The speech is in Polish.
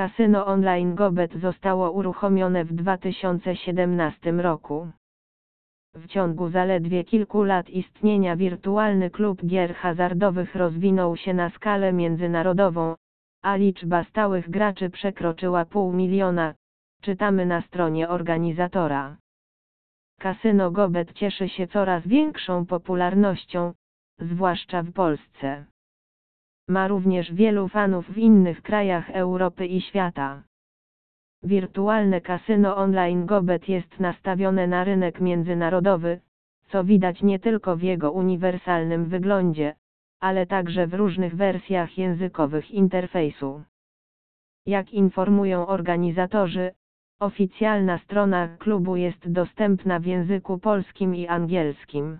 Kasyno online Gobet zostało uruchomione w 2017 roku. W ciągu zaledwie kilku lat istnienia wirtualny klub gier hazardowych rozwinął się na skalę międzynarodową, a liczba stałych graczy przekroczyła pół miliona, czytamy na stronie organizatora. Kasyno Gobet cieszy się coraz większą popularnością, zwłaszcza w Polsce. Ma również wielu fanów w innych krajach Europy i świata. Wirtualne kasyno online Gobet jest nastawione na rynek międzynarodowy, co widać nie tylko w jego uniwersalnym wyglądzie, ale także w różnych wersjach językowych interfejsu. Jak informują organizatorzy, oficjalna strona klubu jest dostępna w języku polskim i angielskim.